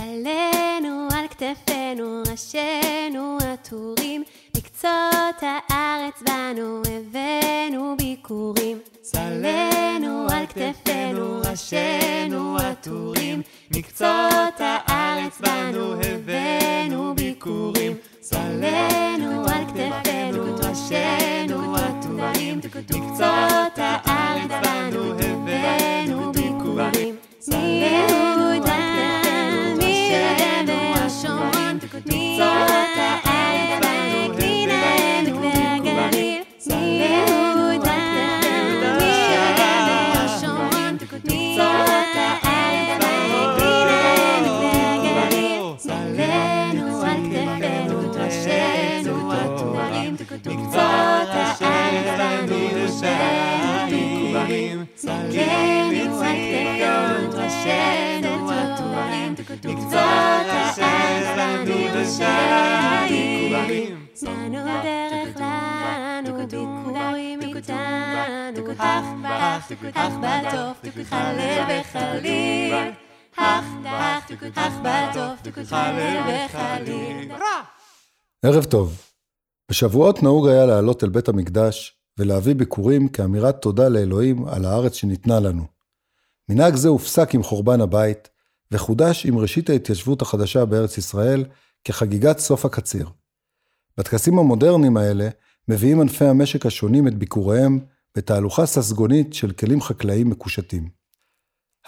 צלנו על כתפינו, ראשינו עטורים, מקצות הארץ בנו הבאנו ביקורים. צלנו על כתפינו, ראשינו עטורים, מקצות הארץ בנו הבאנו ביקורים. צלנו על כתפינו, ראשינו עטורים, מקצות אך באך, אך בטוב, חלל וחליל. אך באך, אך בטוב, חלל וחליל. ערב טוב. בשבועות נהוג היה לעלות אל בית המקדש ולהביא ביקורים כאמירת תודה לאלוהים על הארץ שניתנה לנו. מנהג זה הופסק עם חורבן הבית, וחודש עם ראשית ההתיישבות החדשה בארץ ישראל כחגיגת סוף הקציר. בטקסים המודרניים האלה מביאים ענפי המשק השונים את ביקוריהם בתהלוכה ססגונית של כלים חקלאיים מקושטים.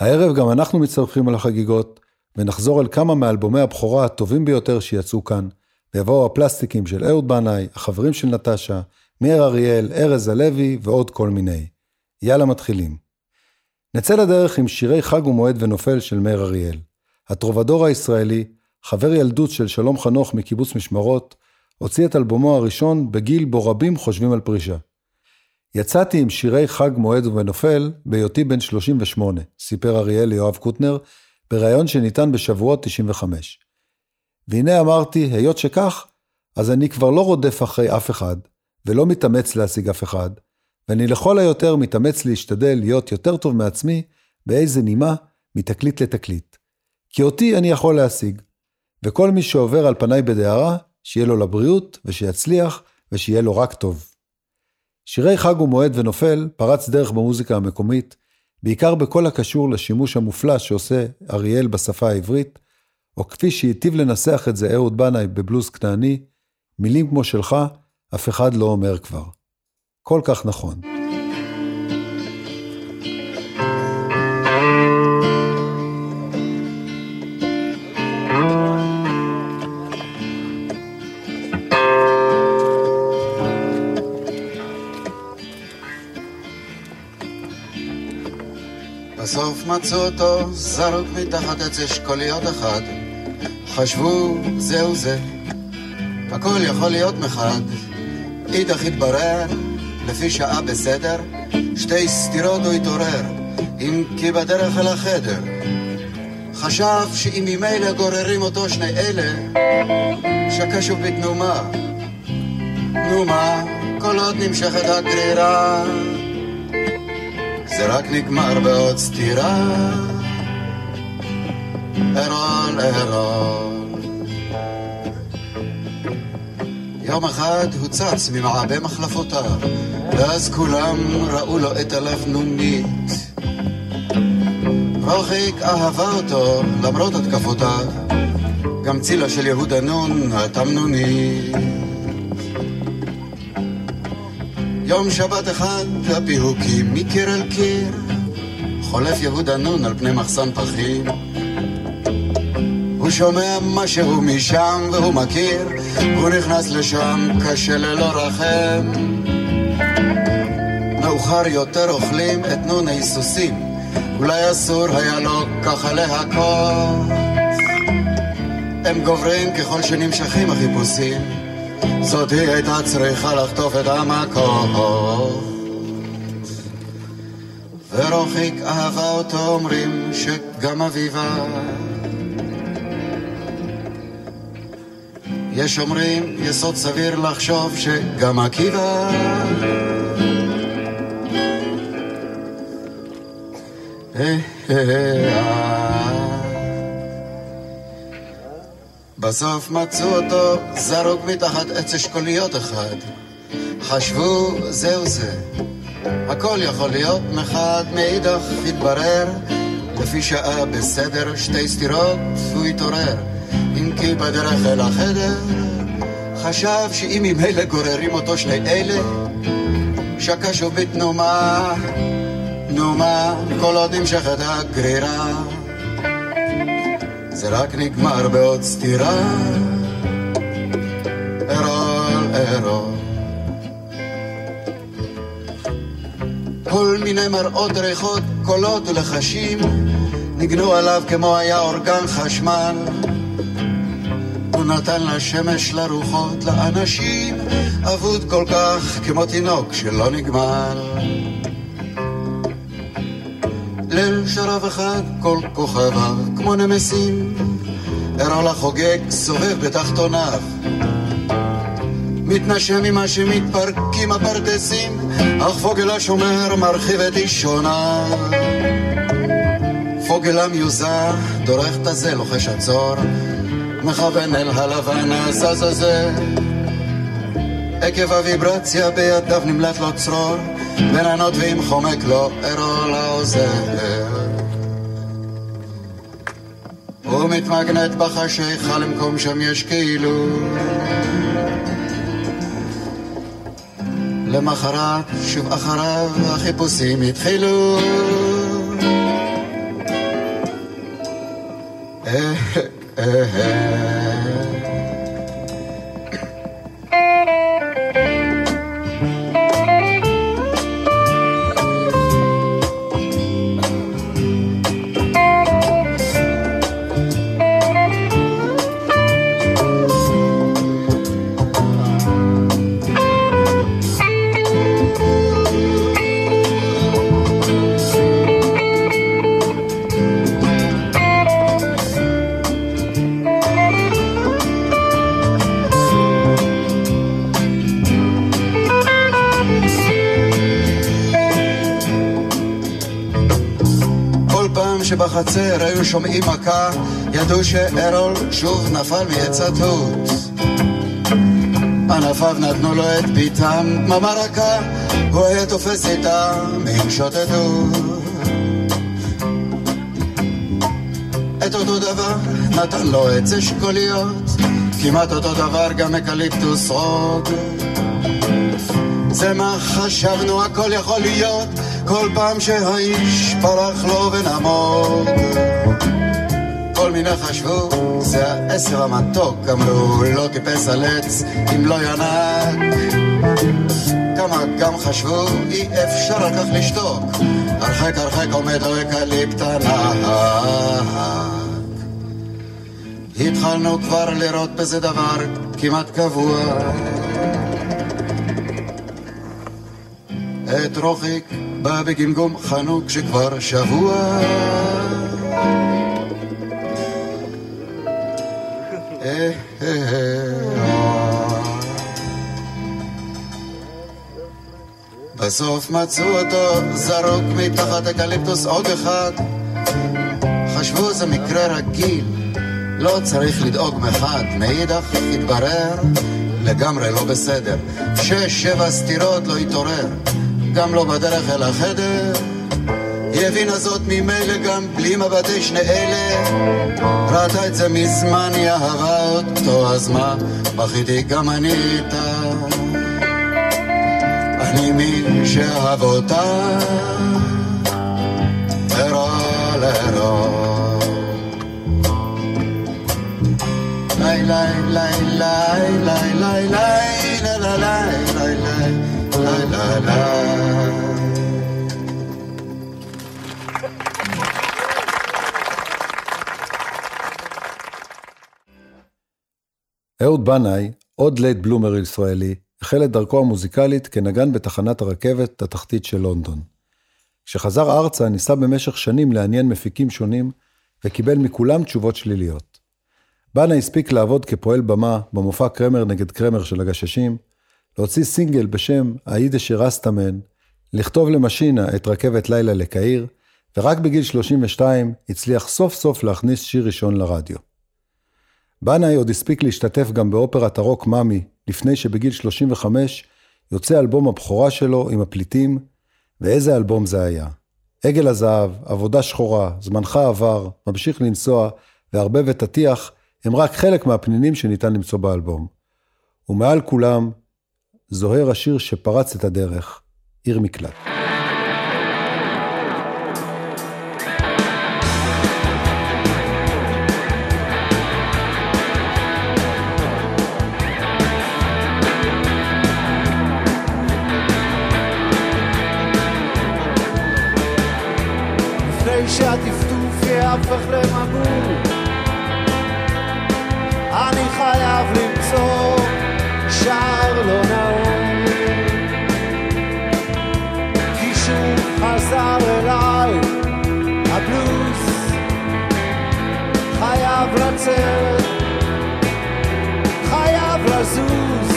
הערב גם אנחנו מצטרפים על החגיגות, ונחזור אל כמה מאלבומי הבכורה הטובים ביותר שיצאו כאן, ויבואו הפלסטיקים של אהוד בנאי, החברים של נטשה, מאיר אריאל, ארז הלוי ועוד כל מיני. יאללה מתחילים. נצא לדרך עם שירי חג ומועד ונופל של מאיר אריאל. הטרובדור הישראלי, חבר ילדות של שלום חנוך מקיבוץ משמרות, הוציא את אלבומו הראשון בגיל בו רבים חושבים על פרישה. יצאתי עם שירי חג מועד ונופל בהיותי בן 38, סיפר אריאל ליואב קוטנר, בריאיון שניתן בשבועות 95. והנה אמרתי, היות שכך, אז אני כבר לא רודף אחרי אף אחד, ולא מתאמץ להשיג אף אחד, ואני לכל היותר מתאמץ להשתדל להיות יותר טוב מעצמי באיזה נימה מתקליט לתקליט. כי אותי אני יכול להשיג, וכל מי שעובר על פניי בדהרה, שיהיה לו לבריאות, ושיצליח, ושיהיה לו רק טוב. שירי חג ומועד ונופל פרץ דרך במוזיקה המקומית, בעיקר בכל הקשור לשימוש המופלא שעושה אריאל בשפה העברית, או כפי שהיטיב לנסח את זה אהוד בנאי בבלוז כנעני, מילים כמו שלך, אף אחד לא אומר כבר. כל כך נכון. מצאו אותו זרוק מתחת עץ אשכוליות אחד. חשבו, זהו זה, הכל יכול להיות מחד. אידך התברר, לפי שעה בסדר, שתי סטירות הוא התעורר, אם כי בדרך אל החדר. חשב שאם ממילא גוררים אותו שני אלה, שקע שוב בתנומה. נו מה, כל עוד נמשכת הגרירה, זה רק נגמר בעוד סתירה. ארול, ארול. יום אחד הוא צץ ממעבה מחלפותיו, ואז כולם ראו לו את הלבנונית. רוחיק אהבה אותו למרות התקפותיו, גם צילה של יהודה נון התמנונית. יום שבת אחד הפיהוקים מקיר אל קיר, חולף יהודה נון על פני מחסן פחים. הוא שומע משהו משם והוא מכיר, הוא נכנס לשם קשה ללא רחם. מאוחר יותר אוכלים את נון ההיסוסים, אולי אסור היה לו ככה להכות. הם גוברים ככל שנמשכים החיפושים, זאת היא הייתה צריכה לחטוף את המכות. ורוחיק אהבה אותו אומרים שגם אביבה יש אומרים יסוד סביר לחשוב שגם עקיבא אה, אה, אה. בסוף מצאו אותו זרוק מתחת עץ אשכוליות אחד. חשבו, זהו זה. הכל יכול להיות מחד, מאידך התברר, לפי שעה בסדר, שתי סטירות, הוא התעורר. אם כי בדרך אל החדר, חשב שאם ממילא גוררים אותו שני אלה, שקע שוב בתנומה, תנומה, כל עוד נמשכת הגרירה. זה רק נגמר בעוד סתירה. ארול, ארול. כל מיני מראות ריחות, קולות ולחשים ניגנו עליו כמו היה אורגן חשמל. הוא נתן לשמש, לרוחות, לאנשים, אבוד כל כך כמו תינוק שלא נגמר. ליל שרב אחד כל כוכביו כמו נמסים, ערל החוגג סובב בתחתוניו. מתנשם ממה שמתפרקים הפרדסים, אך פוגל השומר מרחיב את אישוניו. פוגל המיוזע דורך את הזה, לוחש עצור, מכוון אל הלבן הזזזה. עקב הוויברציה בידיו נמלט לו צרור, בין ועם חומק לו ארול העוזר. הוא מתמגנט בחשיכה למקום שם יש כאילו למחרת, שוב אחריו, החיפושים התחילו. אה, אה, אה. בחצר היו שומעים מכה, ידעו שארול שוב נפל מעץ התות. ענפיו נתנו לו את ביתם, דממה רכה, הוא היה תופס איתם עם שוטטות. את אותו דבר נתן לו עץ אשכוליות, כמעט אותו דבר גם אקליפטוס רוג. זה מה חשבנו, הכל יכול להיות, כל פעם שהאיש פרח לו ונמוג. כל מיני חשבו, זה העשר המתוק, אמרו, לא טיפס על עץ אם לא ינק. כמה גם חשבו, אי אפשר על כך לשתוק, הרחק הרחק עומד לו אקליפט ענק. התחלנו כבר לראות בזה דבר כמעט קבוע. את רוחיק בא בגמגום חנוק שכבר שבוע. בסוף מצאו אותו זרוק מתחת אקליפטוס עוד אחד. חשבו זה מקרה רגיל לא צריך לדאוג מחד מאידך התברר לגמרי לא בסדר. שש שבע סטירות לא התעורר גם לא בדרך אל החדר. היא הבינה זאת ממילא גם בלי מבטי שני אלה. ראתה את זה מזמן, היא אהבה אותו, אז מה? בכיתי גם אני איתה. אני מי שאהב אותה. ארול ארול. לי לי לי לי לי לי אהוד בנאי, עוד late bloomer ישראלי, החל את דרכו המוזיקלית כנגן בתחנת הרכבת התחתית של לונדון. כשחזר ארצה ניסה במשך שנים לעניין מפיקים שונים, וקיבל מכולם תשובות שליליות. בנה הספיק לעבוד כפועל במה במופע קרמר נגד קרמר של הגששים, להוציא סינגל בשם היידישה רסטמן, לכתוב למשינה את רכבת לילה לקהיר, ורק בגיל 32 הצליח סוף סוף להכניס שיר ראשון לרדיו. בנאי עוד הספיק להשתתף גם באופרת הרוק מאמי, לפני שבגיל 35 יוצא אלבום הבכורה שלו עם הפליטים, ואיזה אלבום זה היה. עגל הזהב, עבודה שחורה, זמנך עבר, ממשיך לנסוע, והרבה ותטיח, הם רק חלק מהפנינים שניתן למצוא באלבום. ומעל כולם, זוהר השיר שפרץ את הדרך, עיר מקלט. לצאת חייב לזוז.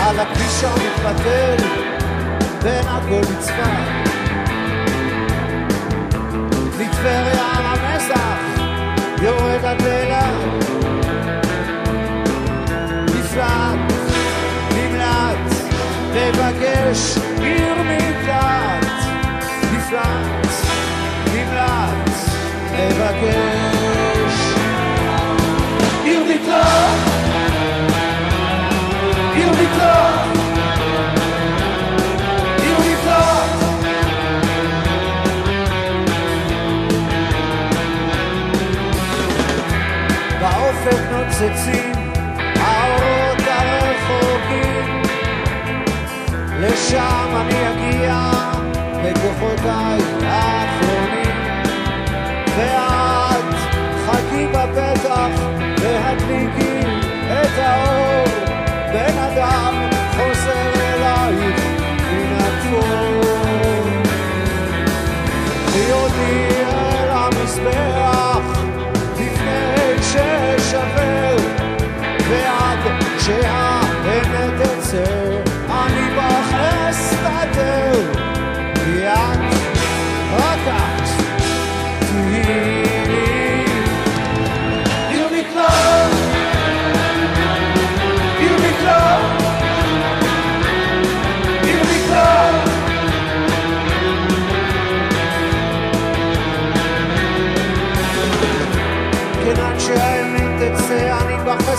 על הכביש המתפתל בין עכו לצפת מטבריה המזח יורד עד לאילת נפלט, נמלט, מבקש עיר מקלט נפלט, נמלט, מבקש עיר מקלט עיר מקלט באופק נוצצים האורות הרחוקים. לשם אני Russia.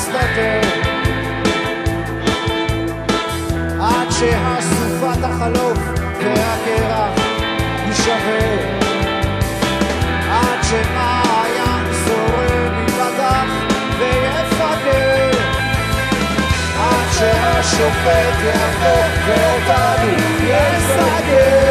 בך אסתתר עד שהסופה תחלוף והקרח יישבר. עד שמעיין זורם ייפתח ויפגר עד שהשופט יהפוך ואותנו יסגר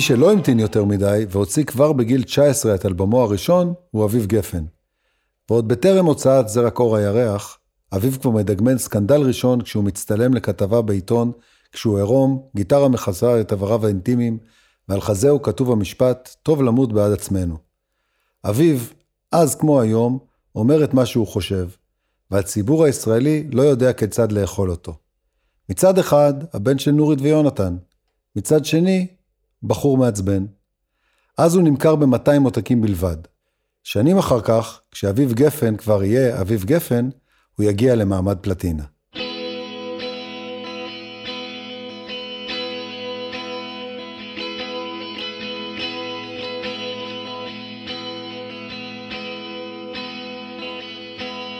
מי שלא המתין יותר מדי והוציא כבר בגיל 19 את אלבומו הראשון הוא אביב גפן. ועוד בטרם הוצאת זרע קור הירח, אביב כבר מדגמן סקנדל ראשון כשהוא מצטלם לכתבה בעיתון, כשהוא עירום, גיטרה מכסה את איבריו האינטימיים, ועל חזהו כתוב המשפט, טוב למות בעד עצמנו. אביב, אז כמו היום, אומר את מה שהוא חושב, והציבור הישראלי לא יודע כיצד לאכול אותו. מצד אחד, הבן של נורית ויונתן. מצד שני, בחור מעצבן. אז הוא נמכר ב-200 עותקים בלבד. שנים אחר כך, כשאביב גפן כבר יהיה אביב גפן, הוא יגיע למעמד פלטינה.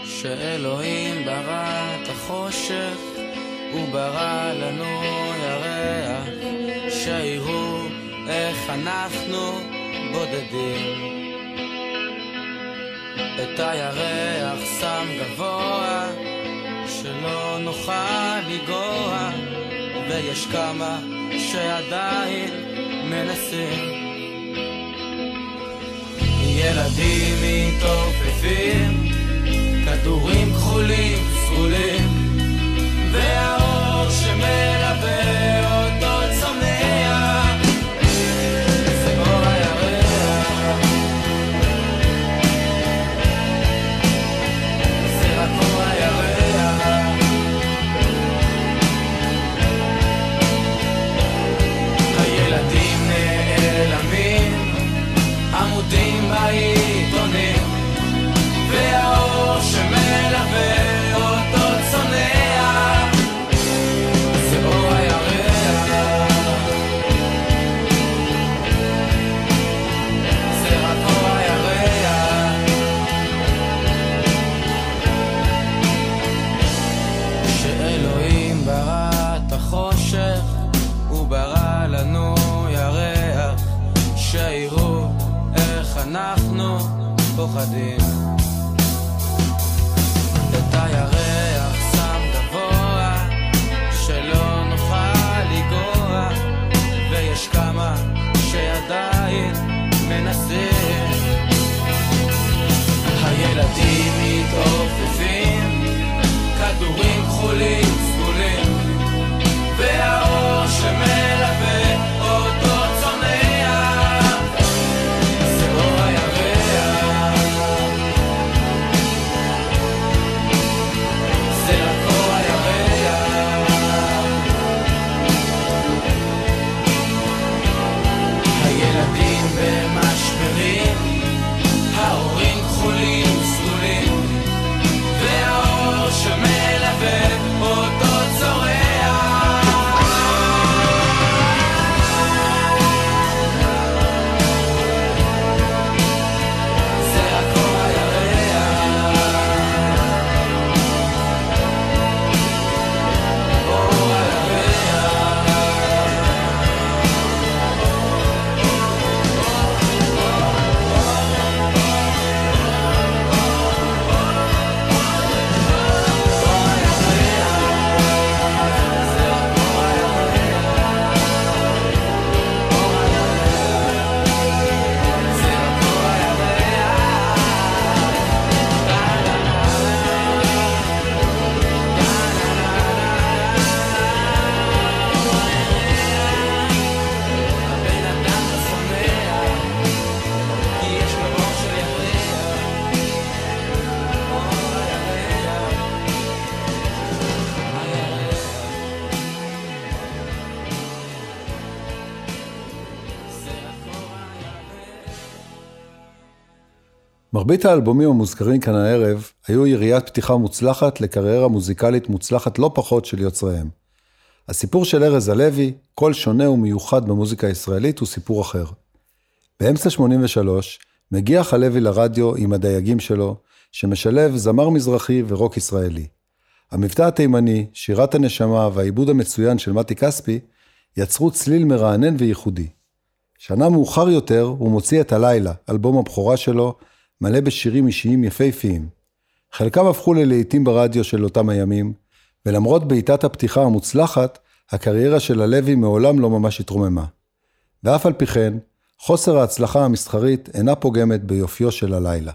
שאלוהים ברא את החושך, הוא ברא לנו ירח, איך אנחנו בודדים. את הירח שם גבוה, שלא נוכל לגוע, ויש כמה שעדיין מנסים. ילדים מתעופפים כדורים כחולים, סגולים, פוחדים את הירח שם גבוה, שלא נוכל לגרוע, ויש כמה שעדיין מנסים. הילדים מתעופפים, מרבית האלבומים המוזכרים כאן הערב היו יריית פתיחה מוצלחת לקריירה מוזיקלית מוצלחת לא פחות של יוצריהם. הסיפור של ארז הלוי, קול שונה ומיוחד במוזיקה הישראלית, הוא סיפור אחר. באמצע 83 מגיח הלוי לרדיו עם הדייגים שלו, שמשלב זמר מזרחי ורוק ישראלי. המבטא התימני, שירת הנשמה והעיבוד המצוין של מתי כספי, יצרו צליל מרענן וייחודי. שנה מאוחר יותר הוא מוציא את הלילה, אלבום הבכורה שלו, מלא בשירים אישיים יפהפיים. חלקם הפכו ללהיטים ברדיו של אותם הימים, ולמרות בעיטת הפתיחה המוצלחת, הקריירה של הלוי מעולם לא ממש התרוממה. ואף על פי כן, חוסר ההצלחה המסחרית אינה פוגמת ביופיו של הלילה.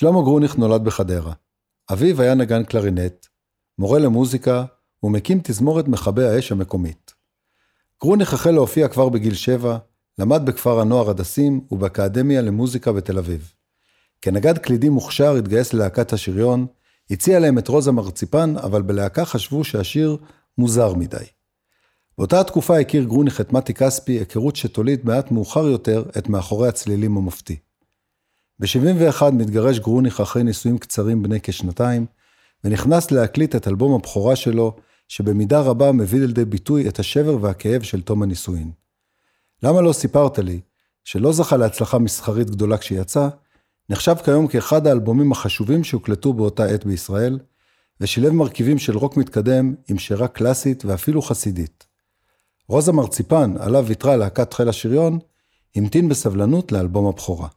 שלמה גרוניך נולד בחדרה. אביו היה נגן קלרינט, מורה למוזיקה ומקים תזמורת מכבי האש המקומית. גרוניך החל להופיע כבר בגיל שבע, למד בכפר הנוער הדסים ובאקדמיה למוזיקה בתל אביב. כנגד קלידים מוכשר התגייס ללהקת השריון, הציע להם את רוזה מרציפן, אבל בלהקה חשבו שהשיר מוזר מדי. באותה התקופה הכיר גרוניך את מתי כספי, היכרות שתוליד מעט מאוחר יותר את מאחורי הצלילים המופתי. ב-71 מתגרש גרוניך אחרי נישואים קצרים בני כשנתיים, ונכנס להקליט את אלבום הבכורה שלו, שבמידה רבה מביא לידי ביטוי את השבר והכאב של תום הנישואין. למה לא סיפרת לי שלא זכה להצלחה מסחרית גדולה כשיצא, נחשב כיום כאחד האלבומים החשובים שהוקלטו באותה עת בישראל, ושילב מרכיבים של רוק מתקדם עם שירה קלאסית ואפילו חסידית. רוזה מרציפן, עליו ויתרה להקת חיל השריון, המתין בסבלנות לאלבום הבכורה.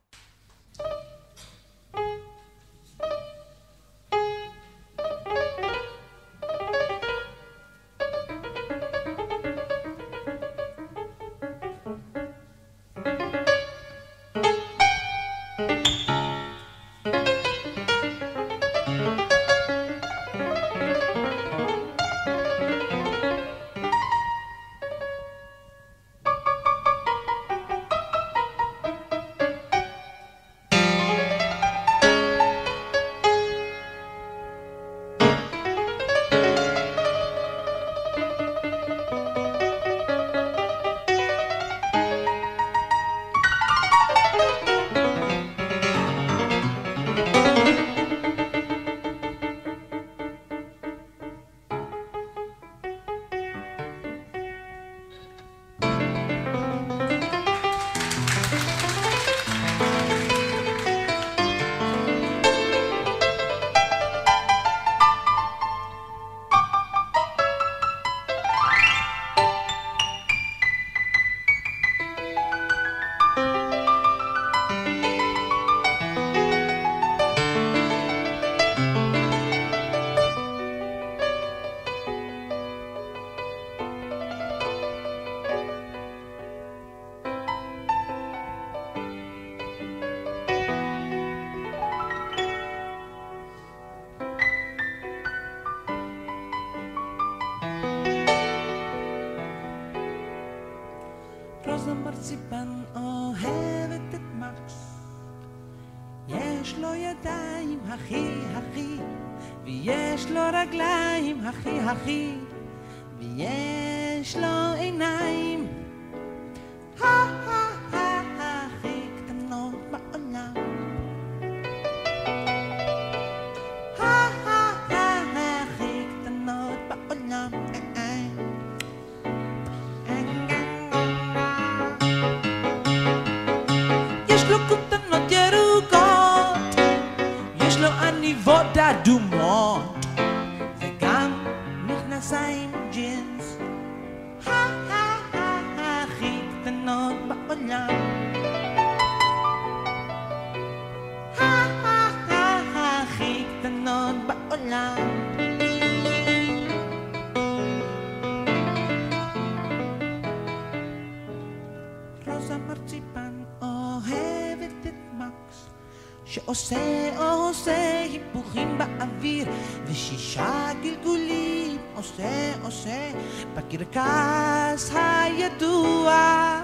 קטנות בעולם. רוזה מרציפן אוהבת את מקס שעושה עושה היפוכים באוויר ושישה גלגולים עושה עושה בקרקס הידוע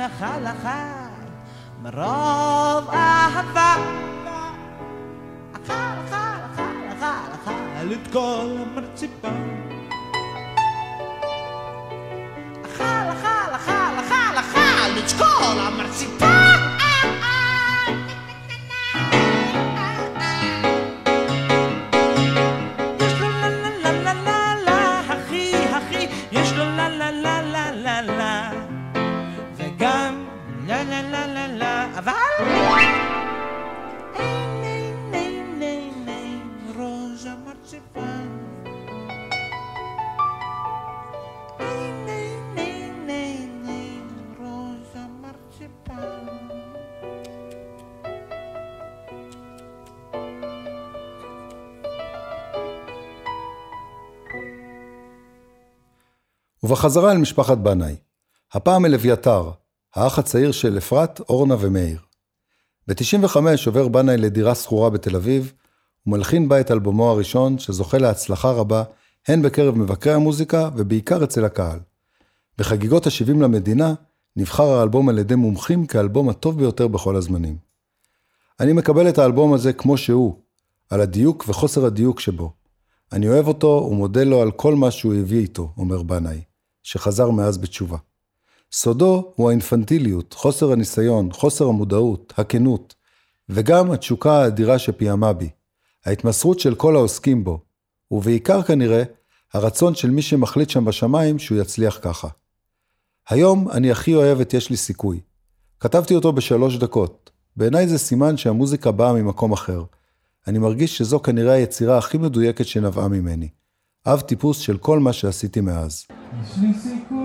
אכל אחד, מרוב אהבה. אכל, אכל, אכל, אכל, אכל את כל המרציפן. אכל, אכל, אכל, אכל, אכל את כל המרציפן. ובחזרה אל משפחת בנאי. הפעם אל אביתר, האח הצעיר של אפרת, אורנה ומאיר. ב-95 עובר בנאי לדירה שכורה בתל אביב, ומלחין בה את אלבומו הראשון, שזוכה להצלחה רבה, הן בקרב מבקרי המוזיקה ובעיקר אצל הקהל. בחגיגות ה-70 למדינה, נבחר האלבום על ידי מומחים כאלבום הטוב ביותר בכל הזמנים. אני מקבל את האלבום הזה כמו שהוא, על הדיוק וחוסר הדיוק שבו. אני אוהב אותו ומודה לו על כל מה שהוא הביא איתו, אומר בנאי, שחזר מאז בתשובה. סודו הוא האינפנטיליות, חוסר הניסיון, חוסר המודעות, הכנות, וגם התשוקה האדירה שפיעמה בי, ההתמסרות של כל העוסקים בו, ובעיקר כנראה, הרצון של מי שמחליט שם בשמיים שהוא יצליח ככה. היום אני הכי אוהב את יש לי סיכוי. כתבתי אותו בשלוש דקות. בעיניי זה סימן שהמוזיקה באה ממקום אחר. אני מרגיש שזו כנראה היצירה הכי מדויקת שנבעה ממני. אב טיפוס של כל מה שעשיתי מאז. יש לי סיכוי לנצח,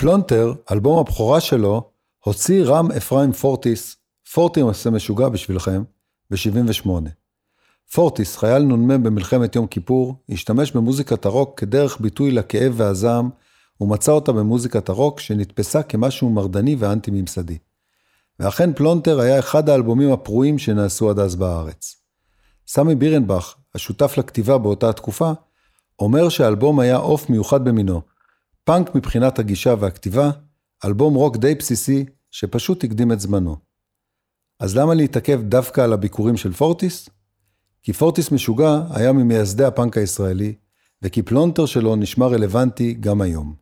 פלונטר, אלבום הבכורה שלו, הוציא רם אפרים פורטיס, פורטיס המשוגע בשבילכם, ב-78. פורטיס, חייל נ"מ במלחמת יום כיפור, השתמש במוזיקת הרוק כדרך ביטוי לכאב והזעם, ומצא אותה במוזיקת הרוק שנתפסה כמשהו מרדני ואנטי-ממסדי. ואכן פלונטר היה אחד האלבומים הפרועים שנעשו עד אז בארץ. סמי בירנבך, השותף לכתיבה באותה התקופה, אומר שהאלבום היה עוף מיוחד במינו. פאנק מבחינת הגישה והכתיבה, אלבום רוק די בסיסי, שפשוט הקדים את זמנו. אז למה להתעכב דווקא על הביקורים של פורטיס? כי פורטיס משוגע היה ממייסדי הפאנק הישראלי, וכי פלונטר שלו נשמע רלוונטי גם היום.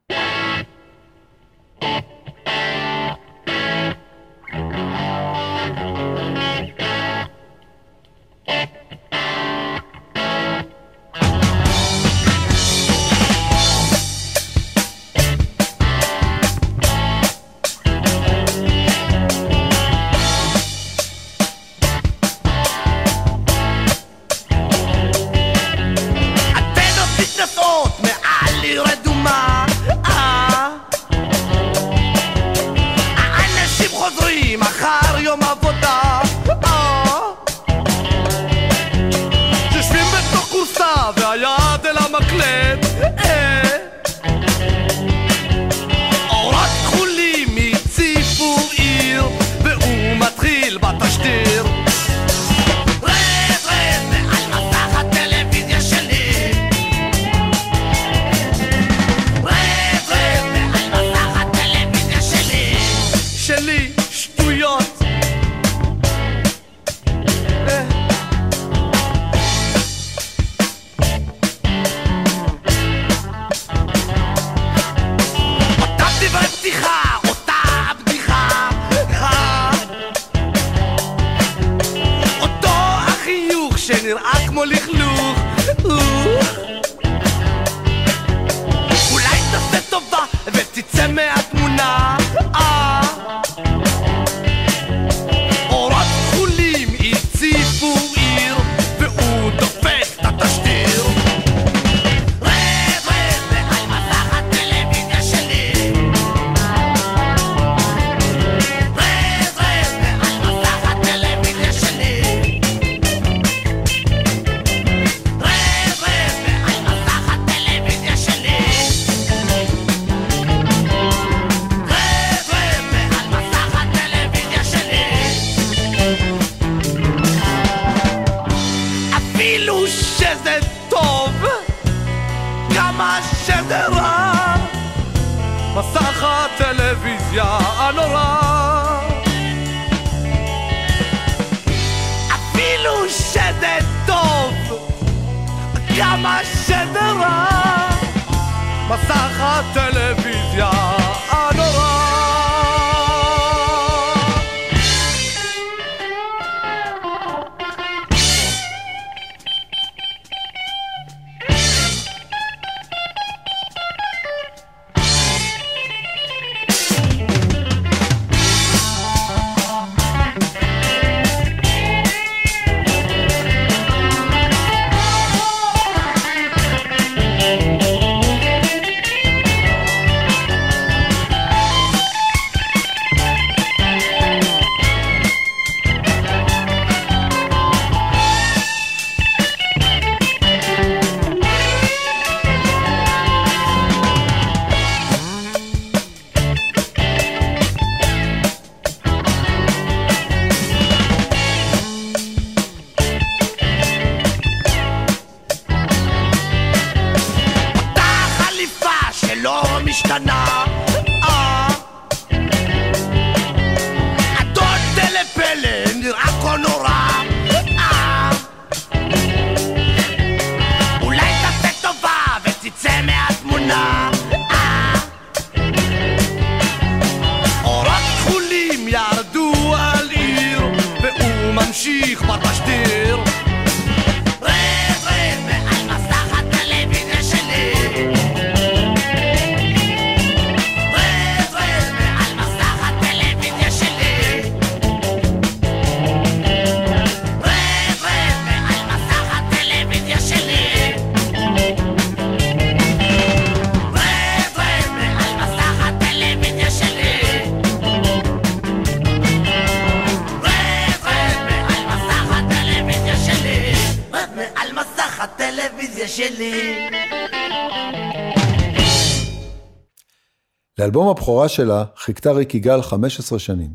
הבכורה שלה חיכתה ריק יגאל 15 שנים.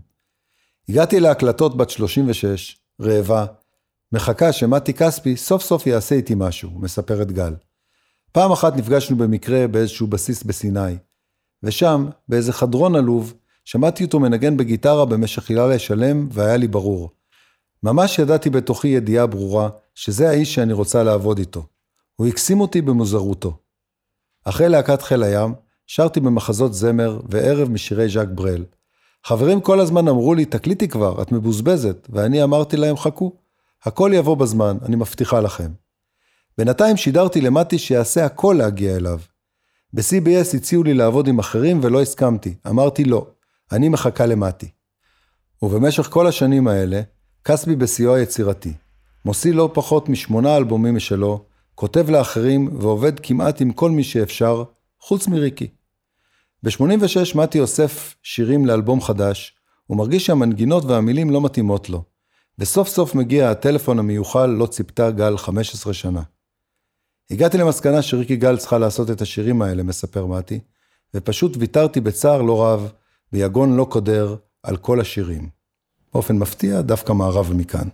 הגעתי להקלטות בת 36, רעבה, מחכה שמתי כספי סוף סוף יעשה איתי משהו, מספרת גל. פעם אחת נפגשנו במקרה באיזשהו בסיס בסיני, ושם, באיזה חדרון עלוב, שמעתי אותו מנגן בגיטרה במשך הילה לשלם, והיה לי ברור. ממש ידעתי בתוכי ידיעה ברורה, שזה האיש שאני רוצה לעבוד איתו. הוא הקסים אותי במוזרותו. אחרי להקת חיל הים, שרתי במחזות זמר וערב משירי ז'אק ברל. חברים כל הזמן אמרו לי, תקליטי כבר, את מבוזבזת, ואני אמרתי להם, חכו. הכל יבוא בזמן, אני מבטיחה לכם. בינתיים שידרתי למטי שיעשה הכל להגיע אליו. ב-CBS הציעו לי לעבוד עם אחרים ולא הסכמתי. אמרתי לא, אני מחכה למטי. ובמשך כל השנים האלה, כספי בשיאו היצירתי. מוציא לא פחות משמונה אלבומים משלו, כותב לאחרים ועובד כמעט עם כל מי שאפשר, חוץ מריקי. ב-86 מתי אוסף שירים לאלבום חדש, הוא מרגיש שהמנגינות והמילים לא מתאימות לו, וסוף סוף מגיע הטלפון המיוחל לא ציפתה גל 15 שנה. הגעתי למסקנה שריקי גל צריכה לעשות את השירים האלה, מספר מתי, ופשוט ויתרתי בצער לא רב, ביגון לא קודר, על כל השירים. באופן מפתיע, דווקא מערב מכאן.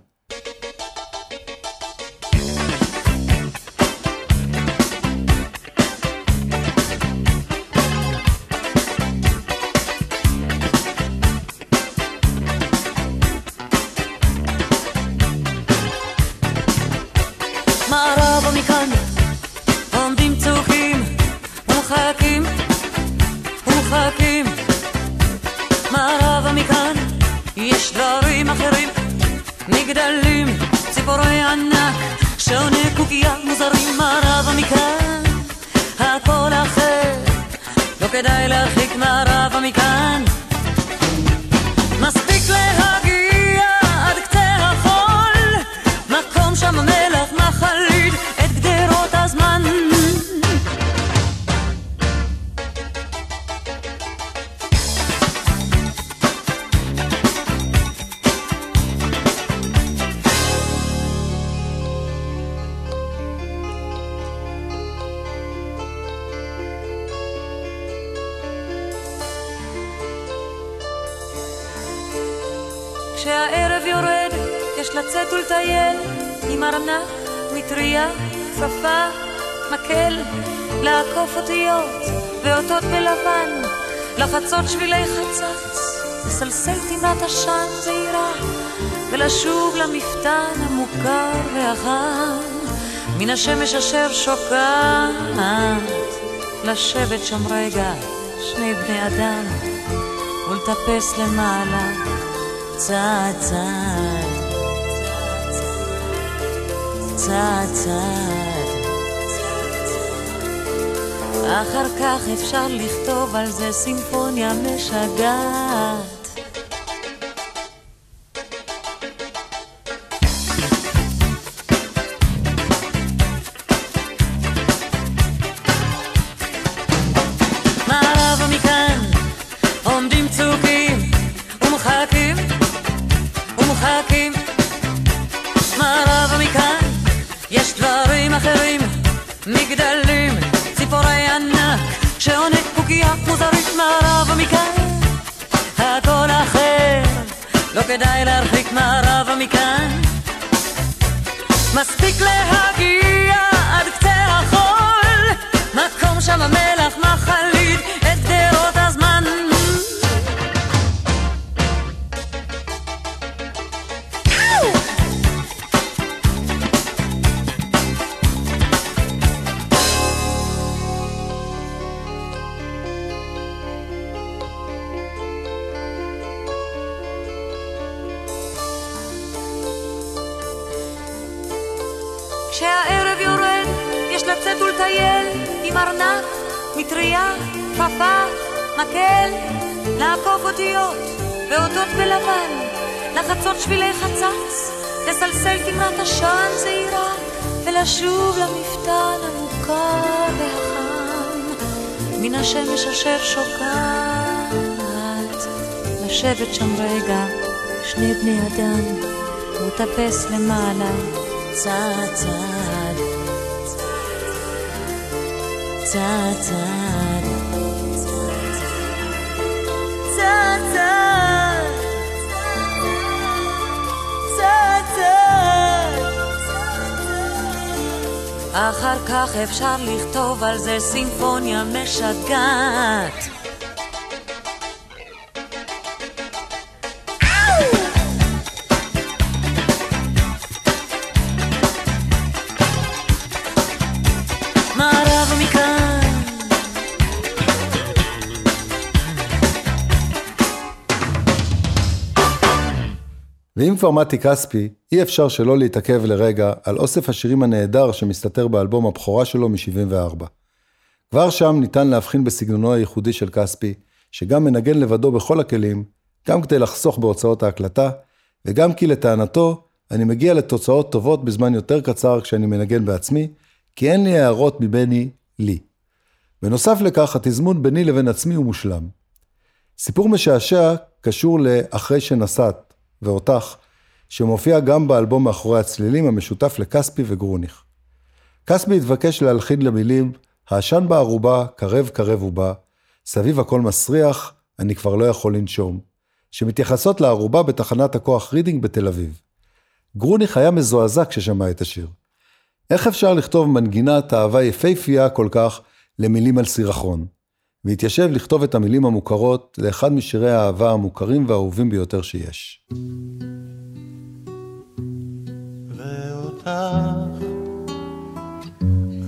ואותות בלבן, לחצות שבילי חצץ, לסלסל תמרת עשן זעירה, ולשוב למפתן המוכר והחם, מן השמש אשר שוקעת, לשבת שם רגע, שני בני אדם, ולטפס למעלה. צעד צעד, צעד צעד. אחר כך אפשר לכתוב על זה סימפוניה משגעת. לחצות שבילי חצץ, לסלסל תמרת עשן זעירה, ולשוב למפתן המוכר והחם, מן השמש אשר שוקעת, לשבת שם רגע, שני בני אדם, ולטפס למעלה. צעד, צעד צעד צעד אחר כך אפשר לכתוב על זה סימפוניה משגעת ואם כבר מתי כספי, אי אפשר שלא להתעכב לרגע על אוסף השירים הנהדר שמסתתר באלבום הבכורה שלו מ-74. כבר שם ניתן להבחין בסגנונו הייחודי של כספי, שגם מנגן לבדו בכל הכלים, גם כדי לחסוך בהוצאות ההקלטה, וגם כי לטענתו, אני מגיע לתוצאות טובות בזמן יותר קצר כשאני מנגן בעצמי, כי אין לי הערות מבני לי. בנוסף לכך, התזמון ביני לבין עצמי הוא מושלם. סיפור משעשע קשור ל"אחרי שנסעת" ואותך, שמופיע גם באלבום מאחורי הצלילים המשותף לכספי וגרוניך. כספי התבקש להלחין למילים "העשן בארובה, קרב קרב ובא, סביב הכל מסריח, אני כבר לא יכול לנשום", שמתייחסות לארובה בתחנת הכוח רידינג בתל אביב. גרוניך היה מזועזע כששמע את השיר. איך אפשר לכתוב מנגינת אהבה יפהפייה כל כך למילים על סירחון? והתיישב לכתוב את המילים המוכרות לאחד משירי האהבה המוכרים והאהובים ביותר שיש. ואותך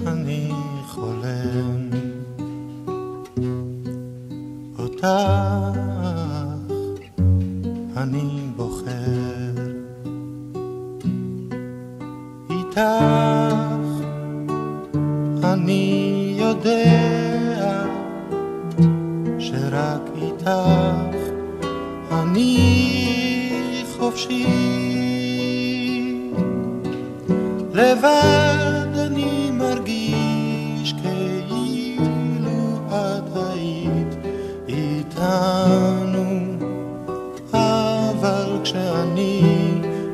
אני חולם, אותך אני בוחר, איתך אני יודע שרק איתך אני חופשי. לבד אני מרגיש כאילו את היית איתנו, אבל כשאני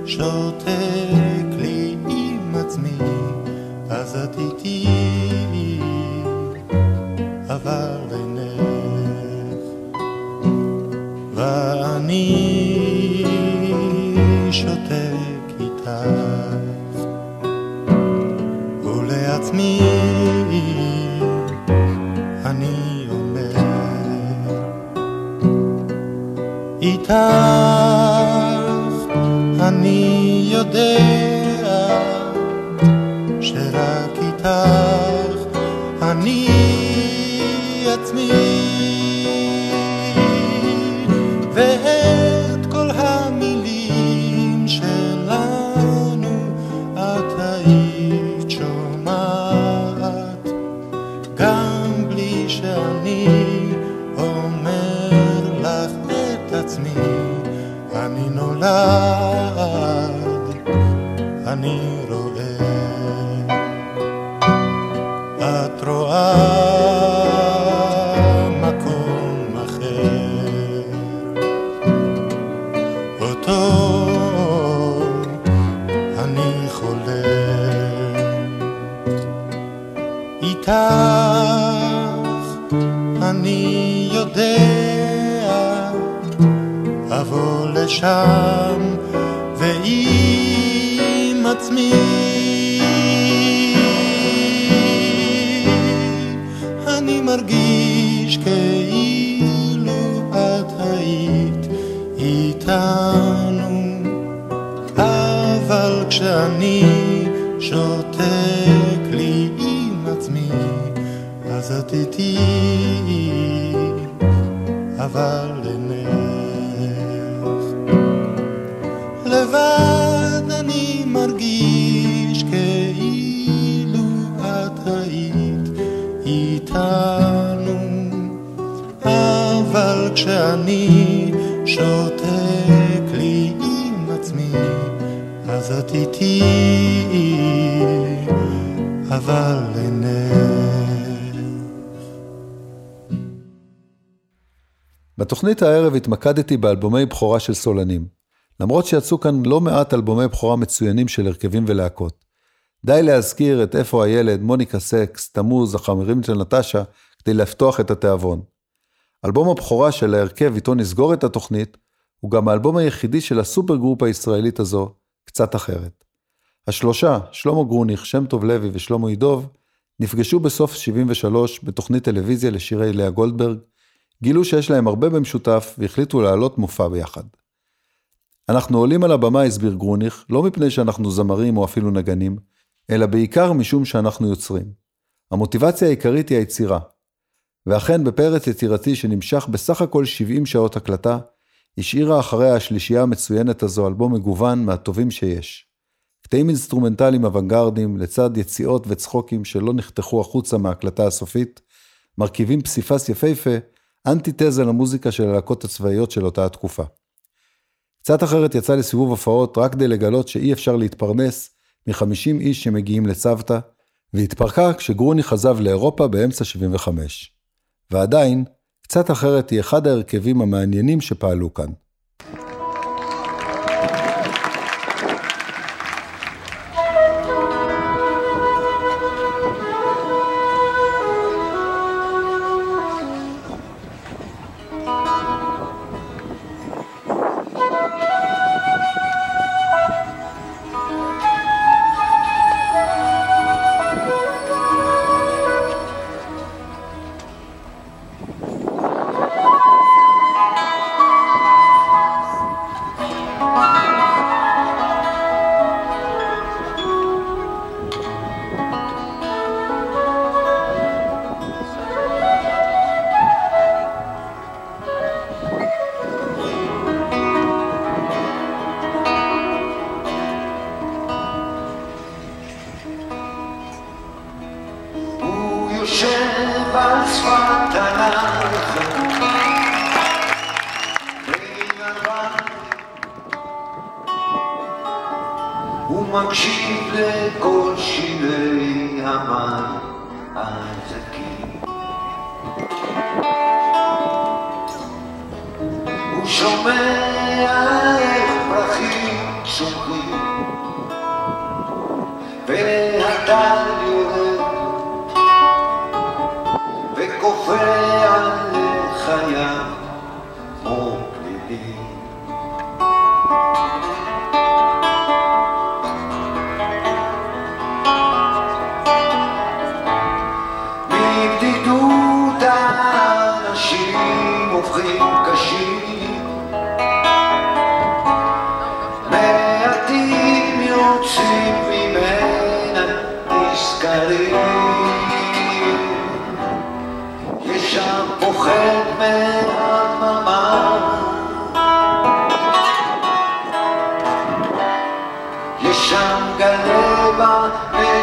שותק לי עם עצמי, אז את איתי, אבל ואני שותק איתך. ולעצמי אני אומר איתך אני יודע שרק איתך אני עצמי את בתוכנית הערב התמקדתי באלבומי בכורה של סולנים. למרות שיצאו כאן לא מעט אלבומי בכורה מצוינים של הרכבים ולהקות. די להזכיר את איפה הילד, מוניקה סקס, תמוז, החברים של נטשה, כדי לפתוח את התיאבון. אלבום הבכורה של ההרכב איתו נסגור את התוכנית, הוא גם האלבום היחידי של ה super group הישראלית הזו, קצת אחרת. השלושה, שלמה גרוניך, שם טוב לוי ושלמה ידוב, נפגשו בסוף 73 בתוכנית טלוויזיה לשירי לאה גולדברג, גילו שיש להם הרבה במשותף והחליטו להעלות מופע ביחד. אנחנו עולים על הבמה, הסביר גרוניך, לא מפני שאנחנו זמרים או אפילו נגנים, אלא בעיקר משום שאנחנו יוצרים. המוטיבציה העיקרית היא היצירה. ואכן בפרץ יצירתי שנמשך בסך הכל 70 שעות הקלטה, השאירה אחריה השלישייה המצוינת הזו אלבום מגוון מהטובים שיש. קטעים אינסטרומנטליים אוונגרדים לצד יציאות וצחוקים שלא נחתכו החוצה מההקלטה הסופית, מרכיבים פסיפס יפהפה, אנטיתזה למוזיקה של הלהקות הצבאיות של אותה התקופה. קצת אחרת יצא לסיבוב הופעות רק כדי לגלות שאי אפשר להתפרנס מ-50 איש שמגיעים לצוותא, והתפרקה כשגרוני חזב לאירופה באמצע 75. ועדיין, קצת אחרת היא אחד ההרכבים המעניינים שפעלו כאן. הוא מקשיב לכל שירי המים הזקים הוא שומע איך פרחים צומחים והטל יורד וקופא לחייו כמו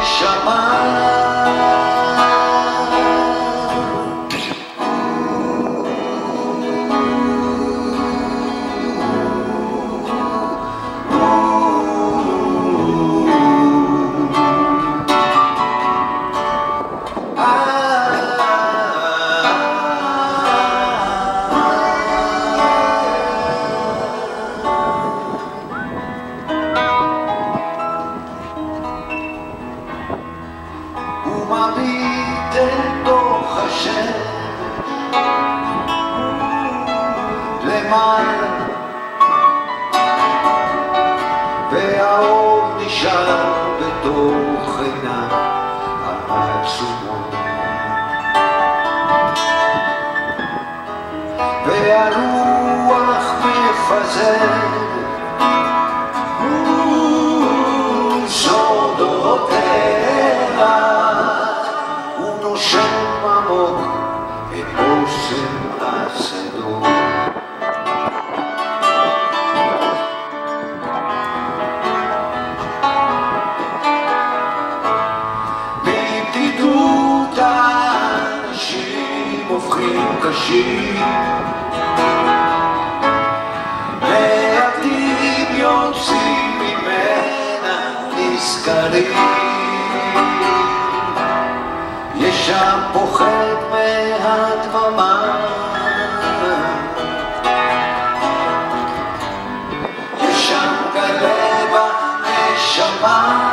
בנשמה מפזרת סודותיה הוא נושם עמוק את אוסם השדות בבדידות האנשים הופכים קשים פוחד מהדממה יש שם גלה בנשמה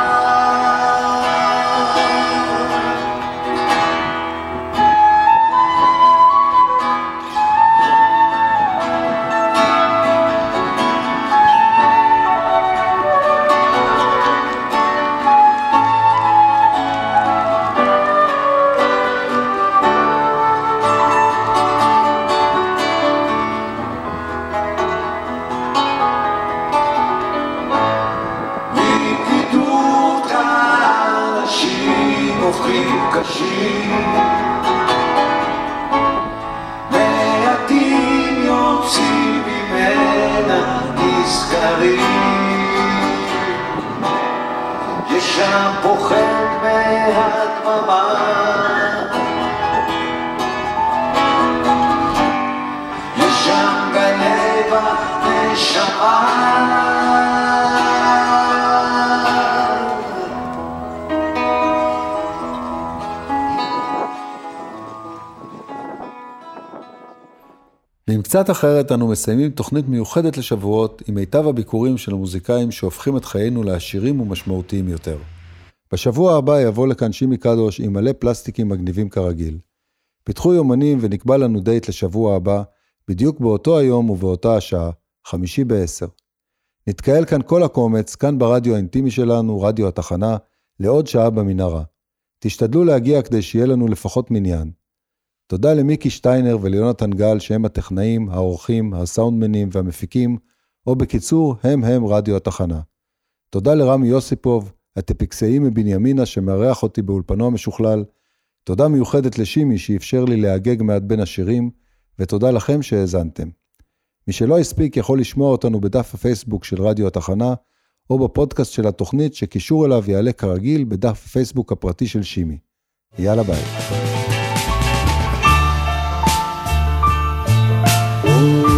מהדממה יש בלב הנשמה ועם קצת אחרת אנו מסיימים תוכנית מיוחדת לשבועות עם מיטב הביקורים של המוזיקאים שהופכים את חיינו לעשירים ומשמעותיים יותר. בשבוע הבא יבוא לכאן שימי קדוש עם מלא פלסטיקים מגניבים כרגיל. פיתחו יומנים ונקבע לנו דייט לשבוע הבא, בדיוק באותו היום ובאותה השעה, חמישי בעשר. נתקהל כאן כל הקומץ, כאן ברדיו האינטימי שלנו, רדיו התחנה, לעוד שעה במנהרה. תשתדלו להגיע כדי שיהיה לנו לפחות מניין. תודה למיקי שטיינר וליונתן גל שהם הטכנאים, העורכים, הסאונדמנים והמפיקים, או בקיצור, הם הם רדיו התחנה. תודה לרמי יוסיפוב, הטפקסאי מבנימינה שמארח אותי באולפנו המשוכלל. תודה מיוחדת לשימי שאפשר לי להגג מעט בין השירים, ותודה לכם שהאזנתם. מי שלא הספיק יכול לשמוע אותנו בדף הפייסבוק של רדיו התחנה, או בפודקאסט של התוכנית שקישור אליו יעלה כרגיל בדף הפייסבוק הפרטי של שימי. יאללה ביי. Oh,